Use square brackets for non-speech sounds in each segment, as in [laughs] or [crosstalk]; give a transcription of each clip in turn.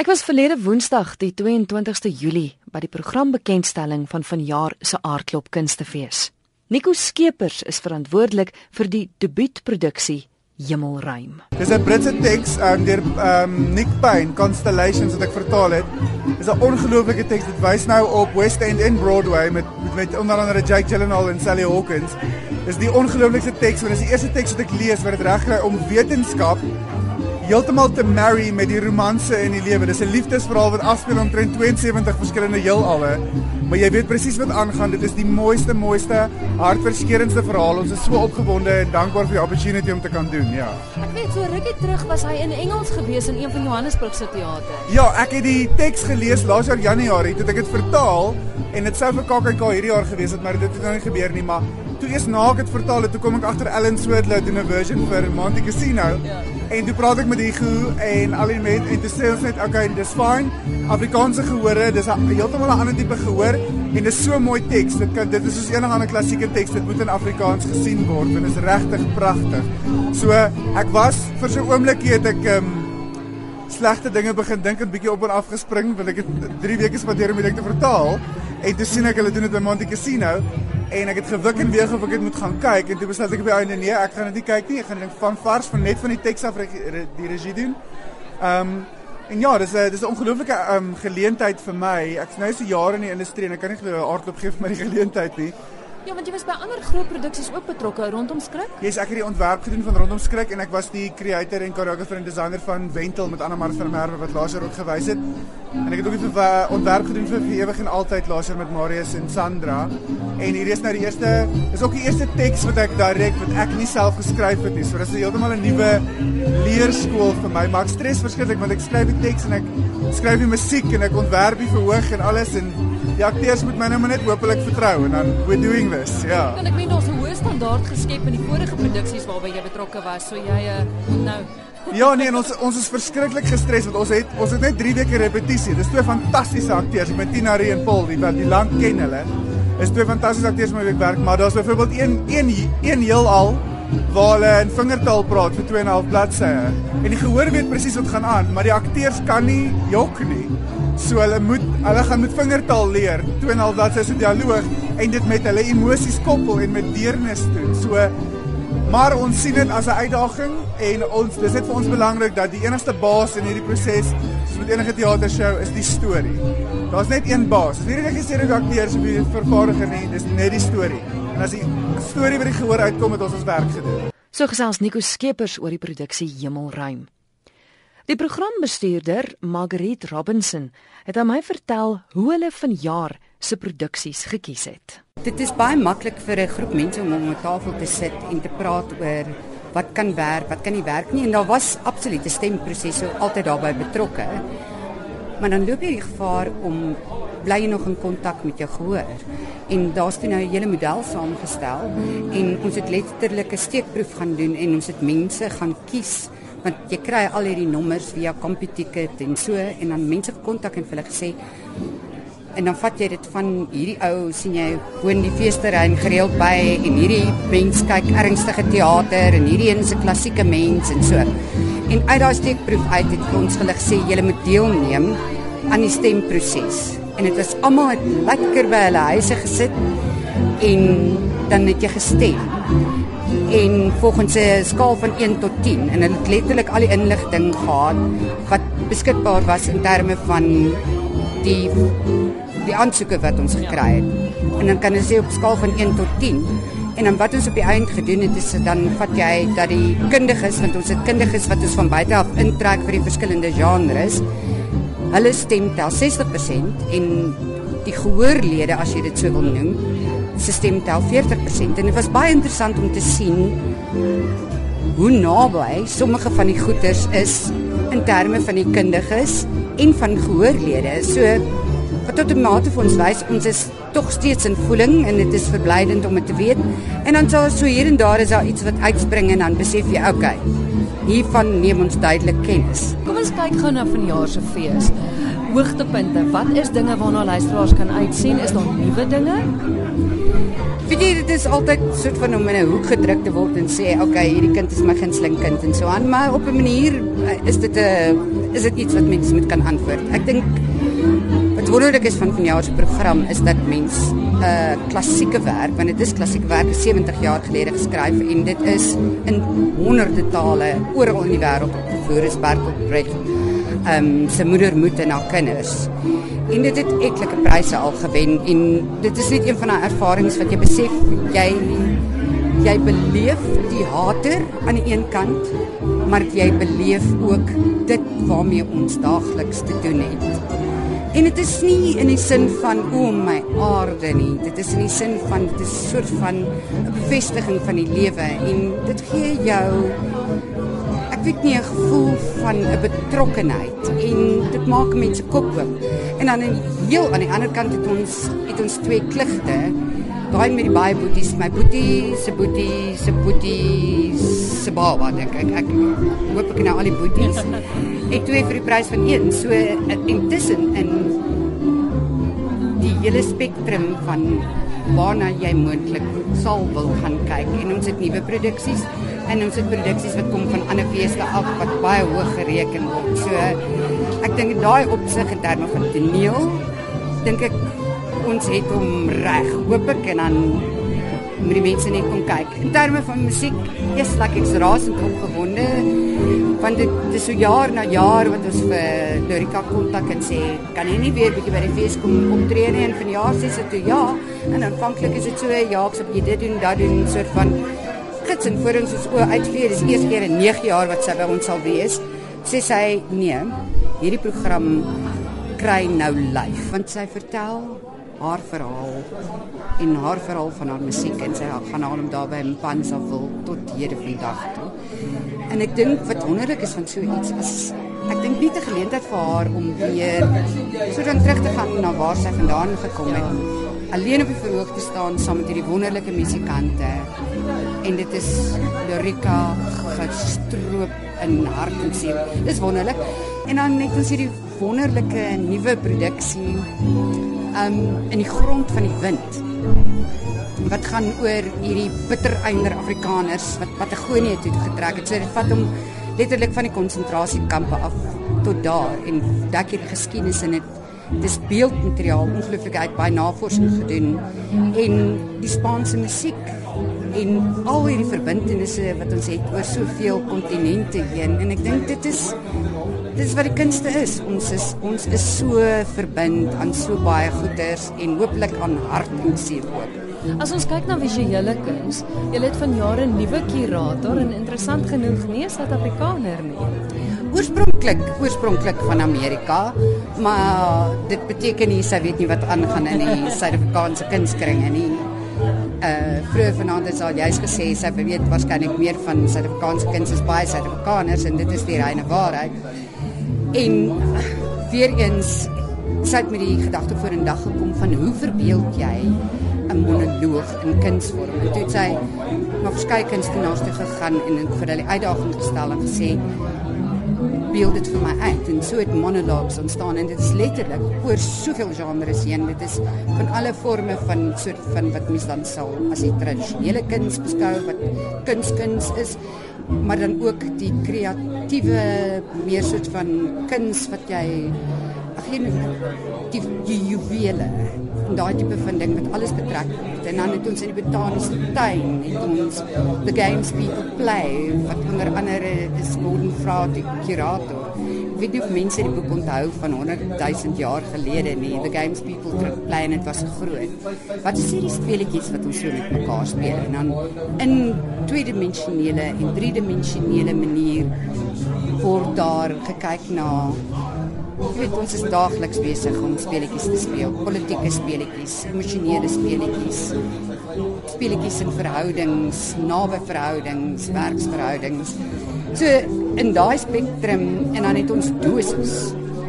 Ek was verlede Woensdag, die 22ste Julie, by die programbekendstelling van vanjaar se Aardklop Kunstefees. Nico Skeepers is verantwoordelik vir die debuutproduksie Hemelruim. Dis 'n Britse teks um, deur um, Nick Payne, Constellations wat ek vertaal het. Dis 'n ongelooflike teks. Dit wys nou op West End en Broadway met met, met onder andere Jake Gyllenhaal en Sally Hawkins. Dis die ongelooflikste teks want dit is die eerste teks wat ek lees wat dit regkry om wetenskap heeltemal te marry met die romanse in die lewe. Dis 'n liefdesverhaal wat afspeel omtrent 72 verskillende heelalle. Maar jy weet presies wat aangaan. Dit is die mooiste, mooiste, hartverskeurende verhaal. Ons is so opgewonde en dankbaar vir die opportunity om te kan doen. Ja. Ek weet so rukkie terug was hy in Engels gewees in een van Johannesburg se teater. Ja, ek het die teks gelees laas jaar Januarie toe ek dit vertaal en dit sou vir KAKK hierdie jaar gewees het, maar dit het nou nie gebeur nie, maar toe eers na ek dit vertaal het, toe kom ek agter Ellen Swerdlow doen 'n version vir Monte Casino. Ja. En toe praat ek met Hugo en al die mense en toe sê ons net, "Okay, dis fine. Afrikaanse gehore, dis heeltemal 'n ander tipe gehoor en dis so mooi teks. Dit kan dit is soos enige ander klassieke teks. Dit moet in Afrikaans gesien word en is regtig pragtig." So, ek was vir so 'n oomblikie het ek um, slegte dinge begin dink en bietjie op en af gespring want ek het 3 weke spandeer om dit te vertaal. En toe sien ek hulle doen dit by Monte Casino en ek het gewik en weeg of ek dit moet gaan kyk en toe besluit ek op die einde nee, ek gaan dit nie kyk nie. Ek gaan dit van vars van net van die teks af die regie doen. Ehm um, en ja, dis 'n dis 'n ongelooflike ehm um, geleentheid vir my. Ek's nou so jare in die industrie en ek kan nie glo aardklop gee vir my die geleentheid nie. Ja, want jy was by ander groot produksies ook betrokke rondom skrik? Yes, ek het die ontwerp gedoen van rondom skrik en ek was die creator en choreographer en designer van Wentel met Anna-Mar van der Merwe wat laas jaar ook gewys het. En ek het ook die ontwerp gedoen vir vir ewig en altyd laas jaar met Marius en Sandra. En hier is nou die eerste is ook die eerste teks wat ek direk wat ek nie self geskryf het nie. So dis heeltemal 'n nuwe leerskool vir my. Maar ek stres verskriklik want ek skryf die teks en ek skryf die musiek en ek ontwerp die verhoog en alles en die akteurs moet my nou net hopelik vertrou en dan we doing this. Ja. En ek meen daar's 'n hoë standaard geskep in die vorige produksies waarby jy betrokke was. So jy uh, nou Ja nee, ons ons is verskriklik gestres want ons het ons het net 3 weke repetisie. Dis twee fantastiese akteurs met Tina Ree en Paul, die wat die lank ken hulle. Is twee fantastiese akteurs met wie ek werk, maar daar's byvoorbeeld een een een heelal waar hulle in vingertaal praat vir 2 en 'n half bladsye. En die gehoor weet presies wat gaan aan, maar die akteurs kan nie jok nie. So hulle moet hulle gaan met vingertaal leer, 2.5 bladsye se dialoog en dit met hulle emosies koppel en met deernis doen. So maar ons sien dit as 'n uitdaging en ons dis net vir ons belangrik dat die enigste baas in hierdie proses, soos met enige teatershow, is die storie. Daar's net een baas. Dis nie die regisseur of die akteurs of die vervaardiger nie, dis net die storie. En as die storie by die gehoor uitkom, het ons ons werk gedoen. So gesels Nico Skeepers oor die produksie Hemelruim. Die programbestuurder, Margriet Robinson, het aan my vertel hoe hulle vanjaar se produksies gekies het. Dit is baie maklik vir 'n groep mense om om 'n tafel te sit en te praat oor wat kan werk, wat kan nie werk nie en daar was absolute stemprosesse altyd daarbey betrokke. Maar dan loop jy die gevaar om bly nog in kontak met jou gehoor. En daar's toe nou 'n hele model saamgestel en ons het letterlik 'n steekproef gaan doen en ons het mense gaan kies want jy kry al hierdie nommers via CompuTicket en so en dan mense gekontak en vir hulle gesê en dan vat jy dit van hierdie ou sien jy woon die feesterrein gereeld by en hierdie mens kyk ernstige teater en hierdie een 'n klassieke mens en so. En uit daai steekproef uit het ons hulle gesê julle moet deelneem aan die stemproses. En dit was almal het lekker by hulle huise gesit en dan het jy gestem en volgens 'n skaal van 1 tot 10 en hulle het letterlik al die inligting gehad wat beskikbaar was in terme van die die aansoeke wat ons gekry het. En dan kan jy sê op skaal van 1 tot 10 en dan wat ons op die eind gedoen het is dan vat jy dat die kundiges want ons het kundiges wat ons van buite af intrek vir die verskillende genres. Hulle stem tel 60% en die gehoorlede as jy dit so wil noem se stem tel 40% en dit was baie interessant om te sien hoe naby sommige van die goeters is in terme van die kundiges en van gehoorlede. So wat tot 'n mate vir ons wys ons is tog steeds in voeling en dit is verblydend om dit te weet. En dan sal so hier en daar is daar iets wat uitspring en dan besef jy, okay. hiervan neem ons duidelik kennis. Kom ons kyk gou na vanjaar se fees. Hoogtepunte. Wat is dinge waarna luisteraars kan uitsien? Is daar nuwe dinge? Weet jy, dit is altyd soort van om in 'n hoek gedruk te word en sê, "Oké, okay, hierdie kind is my gunsteling kind" en so aan, maar op 'n manier eh, is dit 'n is dit iets wat mense moet kan antwoord. Ek dink wonderlik is van vanjaar se program is dat mense 'n uh, klassieke werk, want dit is klassieke werk, 70 jaar gelede geskryf en dit is in honderde tale oral in die wêreld opgevoer is Bertolt Brecht. Ehm um, se moeder moet en haar kinders. En dit het etlike pryse al gewen en dit is net een van daai ervarings wat jy besef jy jy beleef die hater aan die een kant, maar jy beleef ook dit waarmee ons daagliks te doen het. En dit is nie in die sin van o oh my aarde nie. Dit is in die sin van dit is soort van 'n bevestiging van die lewe en dit gee jou ek weet nie 'n gevoel van 'n betrokkenheid en dit maak mense kop oop. En dan in heel aan die ander kant het ons het ons twee kligte. Daai met die baie boeties, my boetie, se boetie, se boetie, se baba dink ek. Ek hoop ek nou al die boeties. Ek twee vir die prys van een. So intussen in die hele spektrum van waarna jy moontlik sal wil gaan kyk en ons het nuwe produksies en ons het produksies wat kom van ander feeste af wat baie hoog gereken word. So ek dink daai opsig in terme van toneel dink ek ons het hom reg. Hoop ek en dan moet die mense net kom kyk. In terme van musiek, is like ek's rasend opgewonde want dit is so jaar na jaar wat ons vir Dorika kontak en sê kan jy nie weer bietjie by die fees kom optree nie en vanjaar sê sy toe ja? En aanvanklik is dit so ja ek sê jy dit doen dat doen soort van gids en voor ons oë uitvee dis eers keer in 9 jaar wat sy by ons sal wees. Sê sy nee hierdie program kry nou lyf want sy vertel haar verhaal en haar verhaal van haar musiek en sy gaan haar om daarby in Pansaville tot hierde vandag toe. En ek dink wat wonderlik is van so iets is ek dink nie te geleentheid vir haar om weer so dan terug te gaan na waar sy vandaan gekom het. Alleen op die verhoog te staan saam met hierdie wonderlike musikante. En dit is Lorika gestroop in hart en siel. Dis wonderlik. En dan net ons hierdie wonderlike nuwe produksie um in die grond van die wind. Wat gaan oor hierdie bittereinder Afrikaners wat Patagonië toe getrek het. So dit vat hom letterlik van die konsentrasiekampe af tot daar en dek hierdie geskiedenis in dit dis beeldmateriaal ongelooflik uit baie navorsing gedoen en die Spaanse musiek en al hierdie verbintenisse wat ons het oor soveel kontinente heen en ek dink dit is dis wat die kunste is. Ons is ons is so verbind aan so baie goeders en hooplik aan hart en siel ook. As ons kyk na visuele kuns, jy het van jare 'n nuwe kurator en interessant genoeg nie Suid-Afrikaner nie. Oorspronklik, oorspronklik van Amerika, maar dit beteken nie sy weet nie wat aangaan in die [laughs] Suid-Afrikaanse kunskringe nie. Uh vroeër vanaand het sy juist gesê sy weet waarskynlik meer van Suid-Afrikaanse kuns as baie Suid-Afrikaners en dit is die reine waarheid. En weer eens sit met die gedagte voor in dag gekom van hoe verbeel jy 'n monoloog in kunsvorm. En toe het sy na verskeie kunstenaars toe gegaan en vir hulle uitdaging gestel en gesê beeld dit vir my uit. En so het monologues ontstaan en dit is letterlik oor soveel genres heen. Dit is van alle forme van soort van wat mens dan sal as die tradisionele kuns beskou wat kunskuns is maar dan ook die kreatiewe meer soort van kuns wat jy ag geen die, die juwele en daai tipe van ding wat alles betrek en dan het ons in die botaniese tuin het ons the games people play wat onder andere is Gordon Vra die curator. Weet nie of mense die boek onthou van 100 000 jaar gelede nie the games people play en dit was groot. Wat is hierdie speletjies wat ons so met mekaar speel en dan in tweedimensionele en driedimensionele manier word daar gekyk na Jy weet ons is daagliks besig om speletjies te speel, politieke speletjies, emosionele speletjies. Speletjies in verhoudings, nawe verhoudings, werksverhoudings. So in daai spektrum en dan het ons doses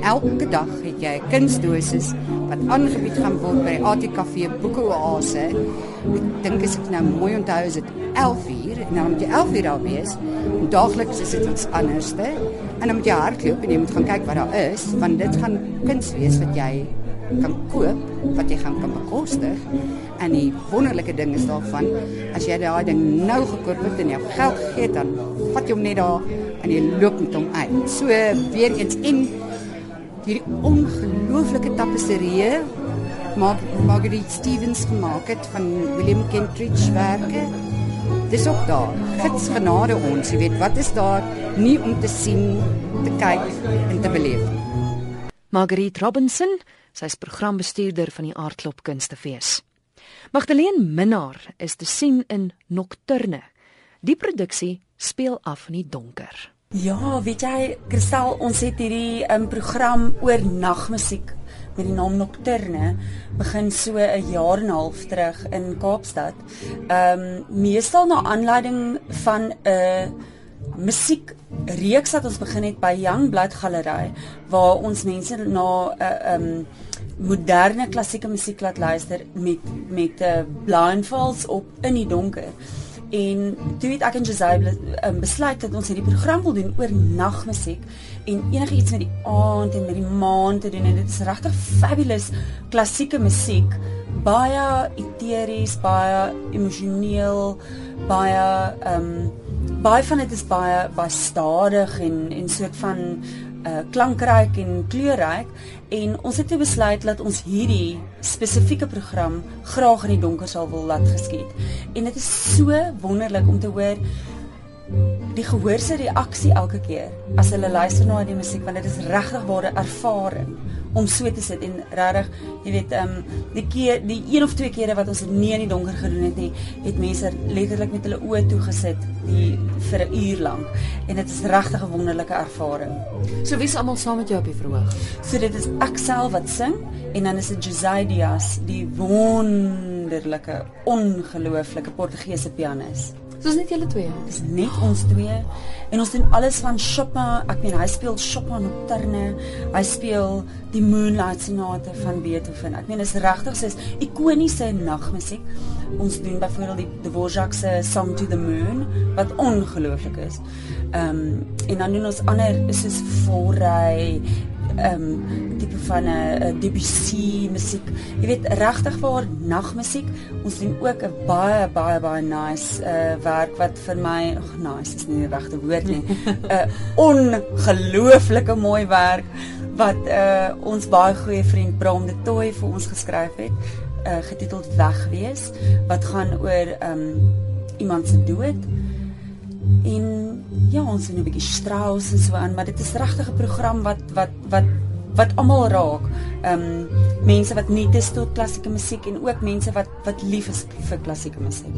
elke dag het jy 'n kunsdosis wat aangebied gaan word by ATKV Boeke Oase. Ek dink as ek nou mooi onthou is dit 11uur en dan moet jy 11uur daar wees. Daagliks is dit iets anderste en dan moet jy hardloop en jy moet gaan kyk wat daar is want dit gaan kuns wees wat jy kan koop wat jy gaan kan bekostig en die wonderlike ding is daarvan as jy daai ding nou gekoop het en jou geld gegee het dan vat jy hom net daar en jy loop met hom uit. So weer eens in hierdie ongelooflike tapisserie maak Marguerite Stevens gemaak het van William Kentridge werke. Dis ook daar. Gits genade ons, jy weet, wat is daar nie om te sien, te kyk en te beleef. Marguerite Robinson, sy's programbestuurder van die Aardklop Kunstefees. Magdalene Minnar is te sien in Nocturne. Die produksie speel af in die donker. Ja, weet jy, Kristal, ons het hierdie um, program oor nagmusiek met die naam Nocturne begin so 'n jaar en 'n half terug in Kaapstad. Ehm um, meestal na aanleiding van 'n uh, musiek reeks wat ons begin het by Young Blood Gallery waar ons mense na 'n uh, ehm um, moderne klassieke musiek laat luister met met 'n uh, blindfolds op in die donker. En toe het ek en José um, besluit dat ons hierdie program wil doen oor nagmusiek en enigiets met die aand en met die maan te doen en dit is regtig fabulous klassieke musiek baie eteries baie emosioneel baie ehm um, baie van dit is baie baie stadig en en soort van uh klankryk en kleurryk en ons het besluit dat ons hierdie spesifieke program graag in die donker sal wil laat geskied. En dit is so wonderlik om te hoor die gehoor se reaksie elke keer as hulle luister na die musiek want dit is regtig ware ervaring om so te sit en regtig jy weet ehm um, die keer die een of twee kere wat ons nie in die donker gedoen het nie het mense letterlik met hulle oë toe gesit die vir 'n uur lank en dit is regtig 'n wonderlike ervaring. So wie's almal saam met jou op die verhoog? So dit is ek self wat sing en dan is dit José Dias die wonderlike ongelooflike Portugese pianis. So is net julle twee. Dis net ons twee. En ons doen alles van Chopin. Ek meen hy speel Chopin nocturne. Hy speel die Moonlight Sonate van Beethoven. Ek meen is regtig so 'n ikoniese nagmusiek. Ons doen byvoorbeeld die Dvorak se Song to the Moon wat ongelooflik is. Ehm um, en dan doen ons ander soos Forey ehm um, tipe van 'n uh, Debussy musiek. Jy weet regtig waar nagmusiek. Ons doen ook 'n baie baie baie nice uh werk wat vir my, ag nice is nie die regte woord nie. 'n [laughs] uh, Ongelooflike mooi werk wat uh ons baie goeie vriend Bram de Tooi vir ons geskryf het, uh getiteld Wegwees wat gaan oor ehm um, iemand se dood. En ja, ons het 'n bietjie Strauss en so aan, maar dit is regtig 'n program wat wat wat wat almal raak. Ehm um, mense wat nie dis tot klassieke musiek en ook mense wat wat lief is vir klassieke musiek.